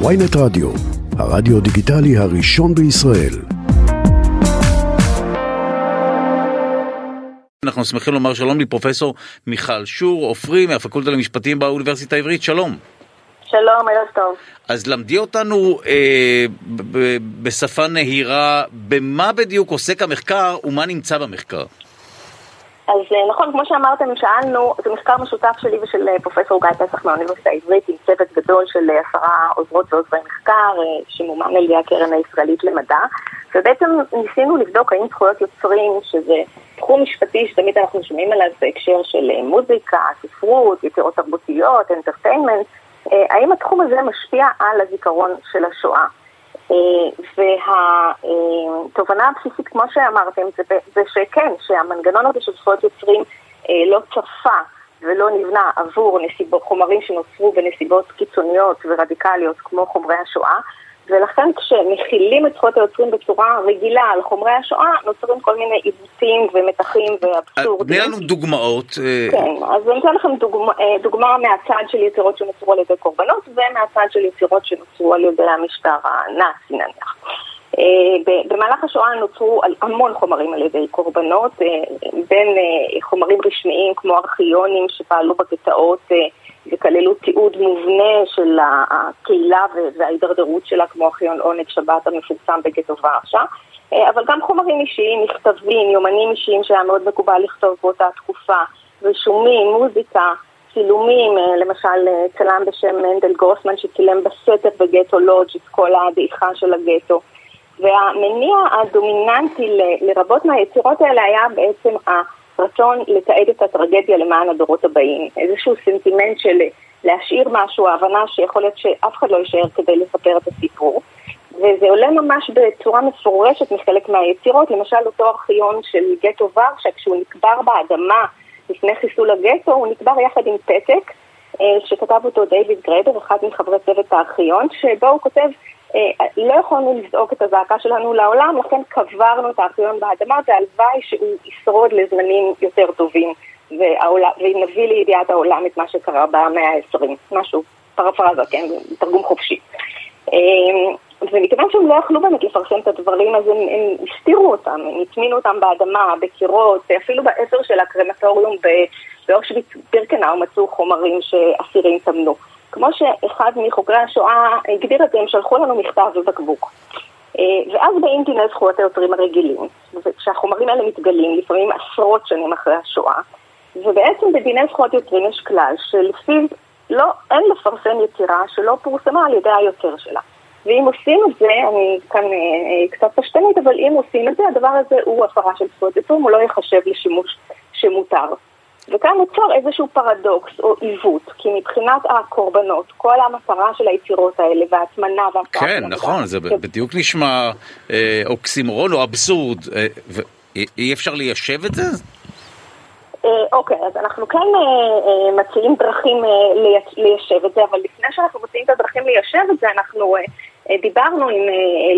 ויינט רדיו, הרדיו דיגיטלי הראשון בישראל. אנחנו שמחים לומר שלום לפרופסור מיכל שור, עופרי מהפקולטה למשפטים באוניברסיטה העברית, שלום. שלום, ערב טוב. אז למדי אותנו אה, בשפה נהירה, במה בדיוק עוסק המחקר ומה נמצא במחקר? אז אה, נכון, כמו שאמרתם, שאלנו, זה מחקר משותף שלי ושל אה, פרופסור גיא פסח מהאוניברסיטה העברית עם צוות גדול של אה, עשרה עוזרות ועוזרי מחקר שמומן על ידי הקרן הישראלית למדע ובעצם ניסינו לבדוק האם זכויות יוצרים, שזה תחום משפטי שתמיד אנחנו שומעים עליו בהקשר של מוזיקה, ספרות, יצירות תרבותיות, אנטרטיינמנט, האם התחום הזה משפיע על הזיכרון של השואה. והתובנה הבסיסית, כמו שאמרתם, זה, זה שכן, שהמנגנון הזה של זכויות יוצרים אה, לא צפה ולא נבנה עבור נסיבות, חומרים שנוצרו בנסיבות קיצוניות ורדיקליות כמו חומרי השואה, ולכן כשמכילים את זכויות היוצרים בצורה רגילה על חומרי השואה, נוצרים כל מיני עיוותים ומתחים ואבסורדים. תני לנו דוגמאות. אה, כן, אז אני אתן לכם דוגמה, אה, דוגמה מהצד של יצירות שנוצרו על ידי קורבנות ומהצד של יצירות שנוצרו על ידי המשטר הנאצי נניח. אה, במהלך השואה נוצרו המון חומרים על ידי קורבנות, בין חומרים רשמיים כמו ארכיונים שפעלו בגטאות וכללו תיעוד מובנה של הקהילה וההידרדרות שלה, כמו ארכיון עונג שבת המפורסם בגטו ורשה, אה, אבל גם חומרים אישיים, מכתבים, יומנים אישיים שהיה מאוד מקובל לכתוב באותה תקופה, רישומים, מוזיקה, צילומים, אה, למשל אה, צלם בשם מנדל גרוסמן שצילם בסתר בגטו לודג' את כל הדעיכה של הגטו. והמניע הדומיננטי לרבות מהיצירות האלה היה בעצם רצון לתעד את הטרגדיה למען הדורות הבאים, איזשהו סנטימנט של להשאיר משהו, ההבנה שיכול להיות שאף אחד לא יישאר כדי לספר את הסיפור. וזה עולה ממש בצורה מפורשת מחלק מהיצירות, למשל אותו ארכיון של גטו ורשה, כשהוא נקבר באדמה לפני חיסול הגטו, הוא נקבר יחד עם פתק אה, שכתב אותו דיוויד גרייבר, אחד מחברי צוות הארכיון, שבו הוא כותב לא יכולנו לזעוק את הזעקה שלנו לעולם, לכן קברנו את הארכיון באדמה, והלוואי שהוא ישרוד לזמנים יותר טובים, ונביא לידיעת העולם את מה שקרה במאה ה-20, משהו, פרפרזה, כן, תרגום חופשי. אה, ומכיוון שהם לא יכלו באמת לפרסם את הדברים, אז הם, הם הסתירו אותם, הם הטמינו אותם באדמה, בקירות, אפילו באפר של הקרמטוריום באושוויץ בירקנאו מצאו חומרים שאסירים טמנו. כמו שאחד מחוקרי השואה הגדיר את זה, הם שלחו לנו מכתב בבקבוק. אה, ואז באים דיני זכויות היוצרים הרגילים, כשהחומרים האלה מתגלים, לפעמים עשרות שנים אחרי השואה, ובעצם בדיני זכויות יוצרים יש כלל שלפיו לא, אין לפרסם יצירה שלא פורסמה על ידי היוצר שלה. ואם עושים את זה, אני כאן אה, אה, קצת פשטנית, אבל אם עושים את זה, הדבר הזה הוא הפרה של זכויות יוצרים, הוא לא ייחשב לשימוש שמותר. וכאן נוצר איזשהו פרדוקס או עיוות, כי מבחינת הקורבנות, כל המטרה של היצירות האלה וההטמנה והפעם... כן, נכון, זה בדיוק נשמע אה, אוקסימורון או אבסורד. אה, אי אפשר ליישב את זה? אה, אוקיי, אז אנחנו כן מציעים דרכים ליישב את זה, אבל לפני שאנחנו מציעים את הדרכים ליישב את זה, אנחנו דיברנו עם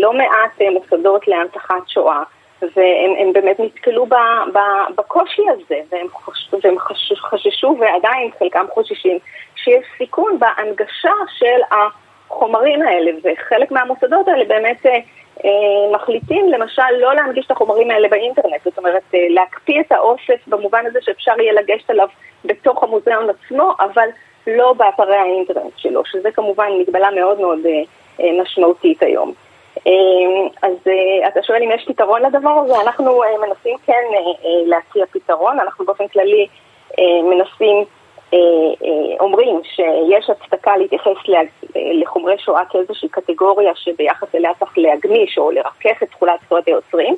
לא מעט מוסדות להנצחת שואה. והם באמת נתקלו ב, ב, בקושי הזה, והם, חוש, והם חש, חששו ועדיין חלקם חוששים שיש סיכון בהנגשה של החומרים האלה, וחלק מהמוסדות האלה באמת אה, אה, מחליטים למשל לא להנגיש את החומרים האלה באינטרנט, זאת אומרת אה, להקפיא את האוסף במובן הזה שאפשר יהיה לגשת אליו בתוך המוזיאון עצמו, אבל לא באתרי האינטרנט שלו, שזה כמובן מגבלה מאוד מאוד אה, אה, משמעותית היום. אמ, אז אה, אתה שואל אם יש פתרון לדבר הזה, אנחנו אה, מנסים כן אה, להציע פתרון, אנחנו באופן כללי מנסים, אומרים שיש הצדקה להתייחס לחומרי שואה כאיזושהי קטגוריה שביחס אליה צריך להגמיש או לרכך את תכולת זכויות היוצרים,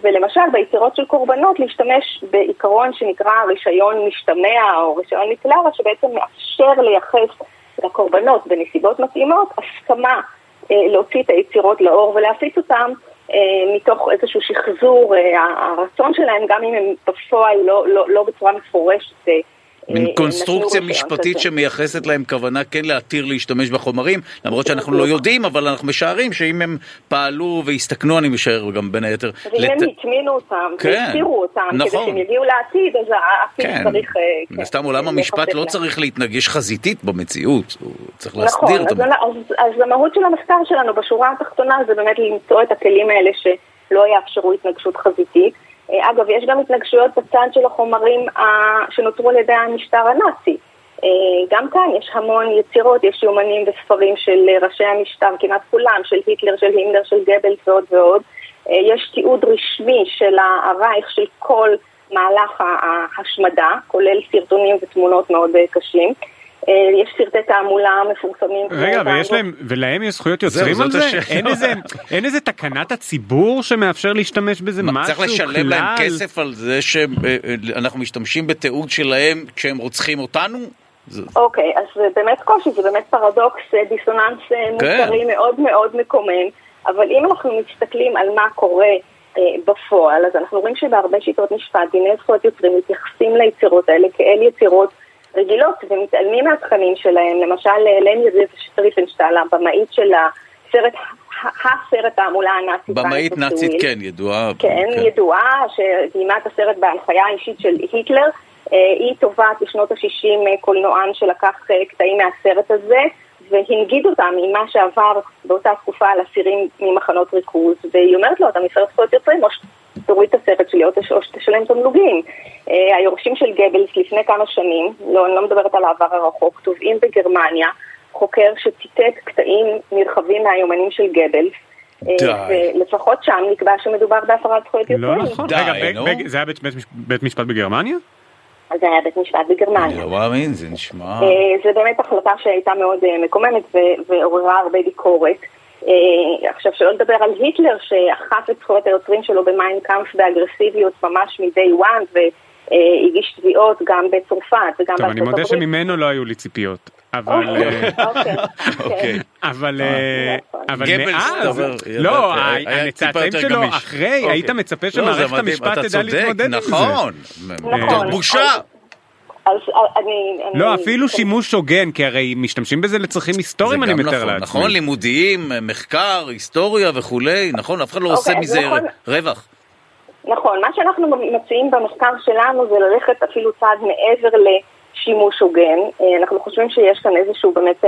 ולמשל ביצירות של קורבנות להשתמש בעיקרון שנקרא רישיון משתמע או רישיון מקלרה, שבעצם מאפשר לייחס לקורבנות בנסיבות מתאימות הסכמה להוציא את היצירות לאור ולהפיץ אותן אה, מתוך איזשהו שחזור, אה, הרצון שלהם, גם אם הם בפועל לא, לא, לא בצורה מפורשת מין קונסטרוקציה משפטית שמייחסת להם כוונה כן להתיר להשתמש בחומרים, למרות שאנחנו לא יודעים, אבל אנחנו משערים שאם הם פעלו והסתכנו, אני משער גם בין היתר. ואם הם הטמינו אותם, והסתירו אותם, כדי נכון. שהם יגיעו לעתיד, אז העתיד כן, צריך... מן הסתם עולם המשפט לא צריך להתנגש חזיתית במציאות, הוא צריך להסדיר נכון, את אז, אז, אז המהות של המחקר שלנו בשורה התחתונה זה באמת למצוא את הכלים האלה שלא יאפשרו התנגשות חזיתית. אגב, יש גם התנגשויות בצד של החומרים שנותרו על ידי המשטר הנאצי. גם כאן יש המון יצירות, יש יומנים וספרים של ראשי המשטר, כמעט כולם, של היטלר, של הימלר, של גבלס ועוד ועוד. יש תיעוד רשמי של הרייך של כל מהלך ההשמדה, כולל סרטונים ותמונות מאוד קשים. יש סרטי תעמולה מפורסמים. רגע, ויש להם, ולהם יש זכויות יוצרים על זה? אין איזה, אין איזה תקנת הציבור שמאפשר להשתמש בזה? משהו, כלל? צריך לשלם להם כסף על זה שאנחנו משתמשים בתיעוד שלהם כשהם רוצחים אותנו? אוקיי, אז זה באמת קושי, זה באמת פרדוקס, דיסוננס מוסרי מאוד מאוד מקומם, אבל אם אנחנו מסתכלים על מה קורה בפועל, אז אנחנו רואים שבהרבה שיטות משפט, דיני זכויות יוצרים מתייחסים ליצירות האלה כאל יצירות רגילות ומתעלמים מהתכנים שלהם, למשל לני ריפנשטל, הבמאית של הסרט, הסרט העמולה הנאצית. במאית נאצית כן, ידועה. כן, כן. ידועה, שדיימה את הסרט בהנחיה האישית של היטלר. היא תובעת בשנות ה-60 קולנוען שלקח קטעים מהסרט הזה והנגיד אותם עם מה שעבר באותה תקופה על אסירים ממחנות ריכוז והיא אומרת לו, אתה מסרט זכויות יוצרים או תוריד את הסרט שלי או שתשלם תמלוגים. היורשים של גבלס לפני כמה שנים, לא, אני לא מדברת על העבר הרחוק, תובעים בגרמניה חוקר שציטט קטעים נרחבים מהיומנים של גבלס. ולפחות שם נקבע שמדובר בהפרת זכויות יוצרים. לא נכון, רגע, זה היה בית משפט בגרמניה? אז זה היה בית משפט בגרמניה. אני לא מאמין, זה נשמע... זה באמת החלטה שהייתה מאוד מקוממת ועוררה הרבה ביקורת. עכשיו, שלא לדבר על היטלר שאכף את זכויות היוצרים שלו במיין קאמפ באגרסיביות ממש מ-day one והגיש תביעות גם בצרפת וגם בארצות הברית. טוב, אני מודה שממנו לא היו לי ציפיות. אבל... אוקיי. אבל... אבל מאז... לא, הצאצאים שלו אחרי, היית מצפה שמערכת המשפט תדע להתמודד עם זה. נכון, בושה. אז אני... לא, אפילו שימוש הוגן, כי הרי משתמשים בזה לצרכים היסטוריים, אני מתאר לעצמי. נכון, לימודיים, מחקר, היסטוריה וכולי, נכון, אף אחד לא עושה מזה רווח. נכון, מה שאנחנו מציעים במחקר שלנו זה ללכת אפילו צעד מעבר לשימוש הוגן. אנחנו חושבים שיש כאן איזשהו באמת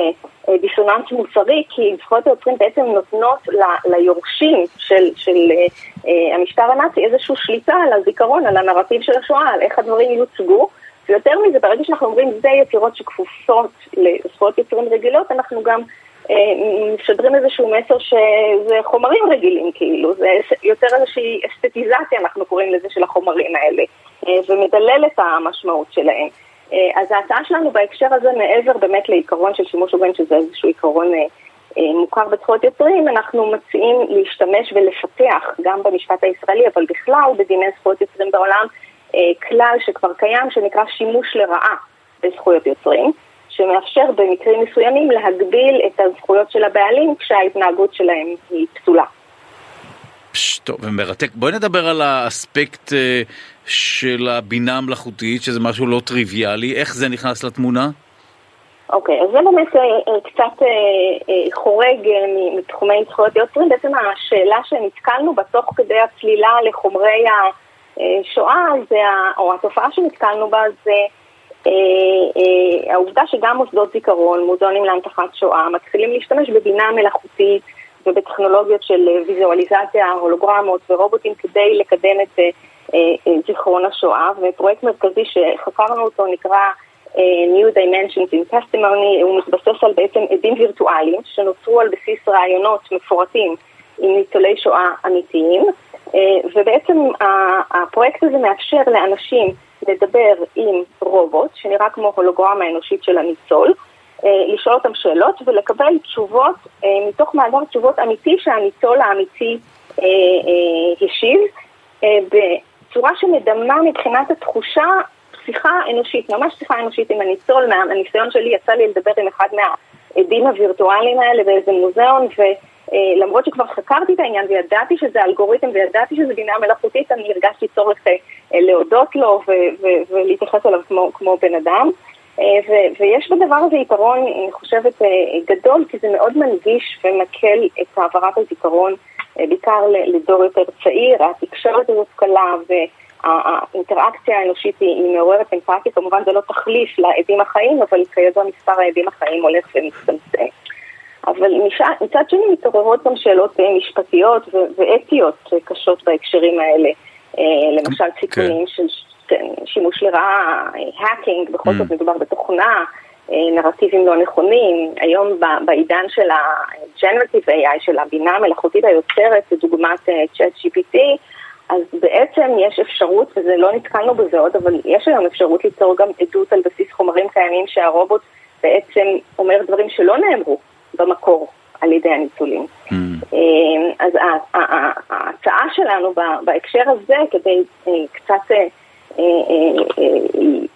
דיסוננס מוסרי, כי זכויות היוצרים בעצם נותנות ליורשים של, של המשטר הנאצי איזושהי שליטה על הזיכרון, על הנרטיב של השואה, על איך הדברים יוצגו. ויותר מזה, ברגע שאנחנו אומרים זה יצירות שכפופות לזכויות יוצרים רגילות, אנחנו גם אה, משדרים איזשהו מסר שזה חומרים רגילים, כאילו, זה יותר איזושהי אסתטיזציה, אנחנו קוראים לזה, של החומרים האלה, אה, ומדלל את המשמעות שלהם. אה, אז ההצעה שלנו בהקשר הזה, מעבר באמת לעיקרון של שימוש הוגן, שזה איזשהו עיקרון מוכר בזכויות יוצרים, אנחנו מציעים להשתמש ולפתח, גם במשפט הישראלי, אבל בכלל בדיני זכויות יוצרים בעולם, כלל שכבר קיים שנקרא שימוש לרעה בזכויות יוצרים, שמאפשר במקרים מסוימים להגביל את הזכויות של הבעלים כשההתנהגות שלהם היא פסולה. טוב, ומרתק. בואי נדבר על האספקט של הבינה המלאכותית, שזה משהו לא טריוויאלי. איך זה נכנס לתמונה? אוקיי, אז זה באמת קצת חורג מתחומי זכויות יוצרים. בעצם השאלה שנתקלנו בה תוך כדי הצלילה לחומרי ה... שואה, זה, או התופעה שנתקלנו בה, זה אה, אה, העובדה שגם מוסדות זיכרון, מוזיאונים להנצחת שואה, מתחילים להשתמש בבינה מלאכותית ובטכנולוגיות של ויזואליזציה, הולוגרמות ורובוטים כדי לקדם את אה, אה, זיכרון השואה, ופרויקט מרכזי שחקרנו אותו נקרא New Dimensions in Testimony, הוא מתבסס על בעצם עדים וירטואליים שנוצרו על בסיס רעיונות מפורטים עם ניצולי שואה אמיתיים. ובעצם הפרויקט הזה מאפשר לאנשים לדבר עם רובוט, שנראה כמו הולוגרמה האנושית של הניצול, לשאול אותם שאלות ולקבל תשובות מתוך מאגר תשובות אמיתי שהניצול האמיתי השיב, בצורה שמדמה מבחינת התחושה שיחה אנושית, ממש שיחה אנושית עם הניצול, מהניסיון שלי יצא לי לדבר עם אחד מה... העדים הווירטואליים האלה באיזה מוזיאון, ולמרות שכבר חקרתי את העניין וידעתי שזה אלגוריתם וידעתי שזה בינה מלאכותית, אני הרגשתי צורך להודות לו ולהתייחס אליו כמו, כמו בן אדם. ויש בדבר הזה יתרון, אני חושבת, גדול, כי זה מאוד מנגיש ומקל את העברת הזיכרון, בעיקר לדור יותר צעיר, התקשורת הזאת קלה, האינטראקציה האנושית היא מעוררת אמפתיה, כמובן זה לא תחליף לעדים החיים, אבל כידוע מספר העדים החיים הולך ומצטמצם. אבל מצד שני מתעוררות גם שאלות משפטיות ואתיות קשות בהקשרים האלה. למשל כן. סיכונים של כן, שימוש לרעה, האקינג, בכל זאת mm. מדובר בתוכנה, נרטיבים לא נכונים. היום בעידן של ה-Generative AI, של הבינה המלאכותית היוצרת, דוגמת ChatGPT, אז בעצם יש אפשרות, וזה לא נתקלנו בזה עוד, אבל יש היום אפשרות ליצור גם עדות על בסיס חומרים קיימים שהרובוט בעצם אומר דברים שלא נאמרו במקור על ידי הניצולים. Mm. אז ההצעה שלנו בהקשר הזה, כדי אה, קצת, אה,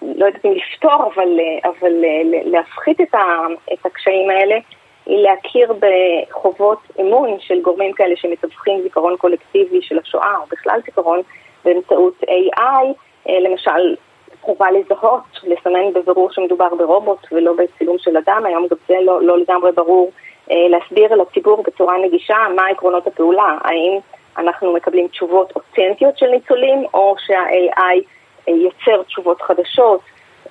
לא יודעת אם לפתור, אבל, אבל להפחית את הקשיים האלה, היא להכיר בחובות אמון של גורמים כאלה שמתווכים זיכרון קולקטיבי של השואה, או בכלל זיכרון, באמצעות AI, אה, למשל חובה לזהות, לסמן בבירור שמדובר ברובוט ולא בצילום של אדם, היום גם זה לא, לא לגמרי ברור, אה, להסביר לציבור בצורה נגישה מה עקרונות הפעולה, האם אנחנו מקבלים תשובות אותנטיות של ניצולים, או שה-AI אה, יוצר תשובות חדשות,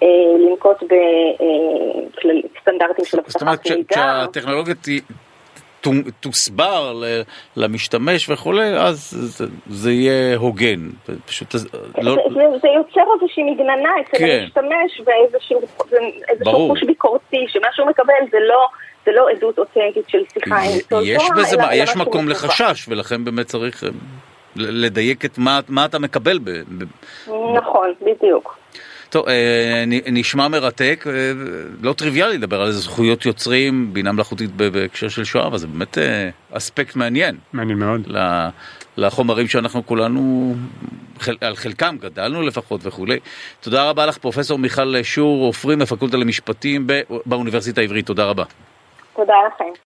אה, לנקוט בסטנדרטים של אבטחת מידע. זאת אומרת שהטכנולוגיה תוסבר למשתמש וכולי, אז זה, יהיה הוגן. פשוט... לא- זה, יוצר איזושהי מגננה אצל כן. המשתמש ואיזשהו חוש ביקורתי, שמה שהוא מקבל זה לא... זה לא עדות אותנטית של שיחה עם ניצול שואה, יש מקום לחשש, ולכן באמת צריך אה, לדייק את מה אתה מקבל. נכון, בדיוק. טוב, אה, נשמע מרתק, אה, לא טריוויאלי לדבר על זכויות יוצרים, בינה מלאכותית בהקשר של שואה, אבל זה באמת אה, אספקט מעניין. מעניין מאוד. לחומרים שאנחנו כולנו, על חלקם גדלנו לפחות וכולי. תודה רבה לך, פרופסור מיכל שור, עופרי, מפקולטה למשפטים באוניברסיטה העברית, תודה רבה. תודה לכם.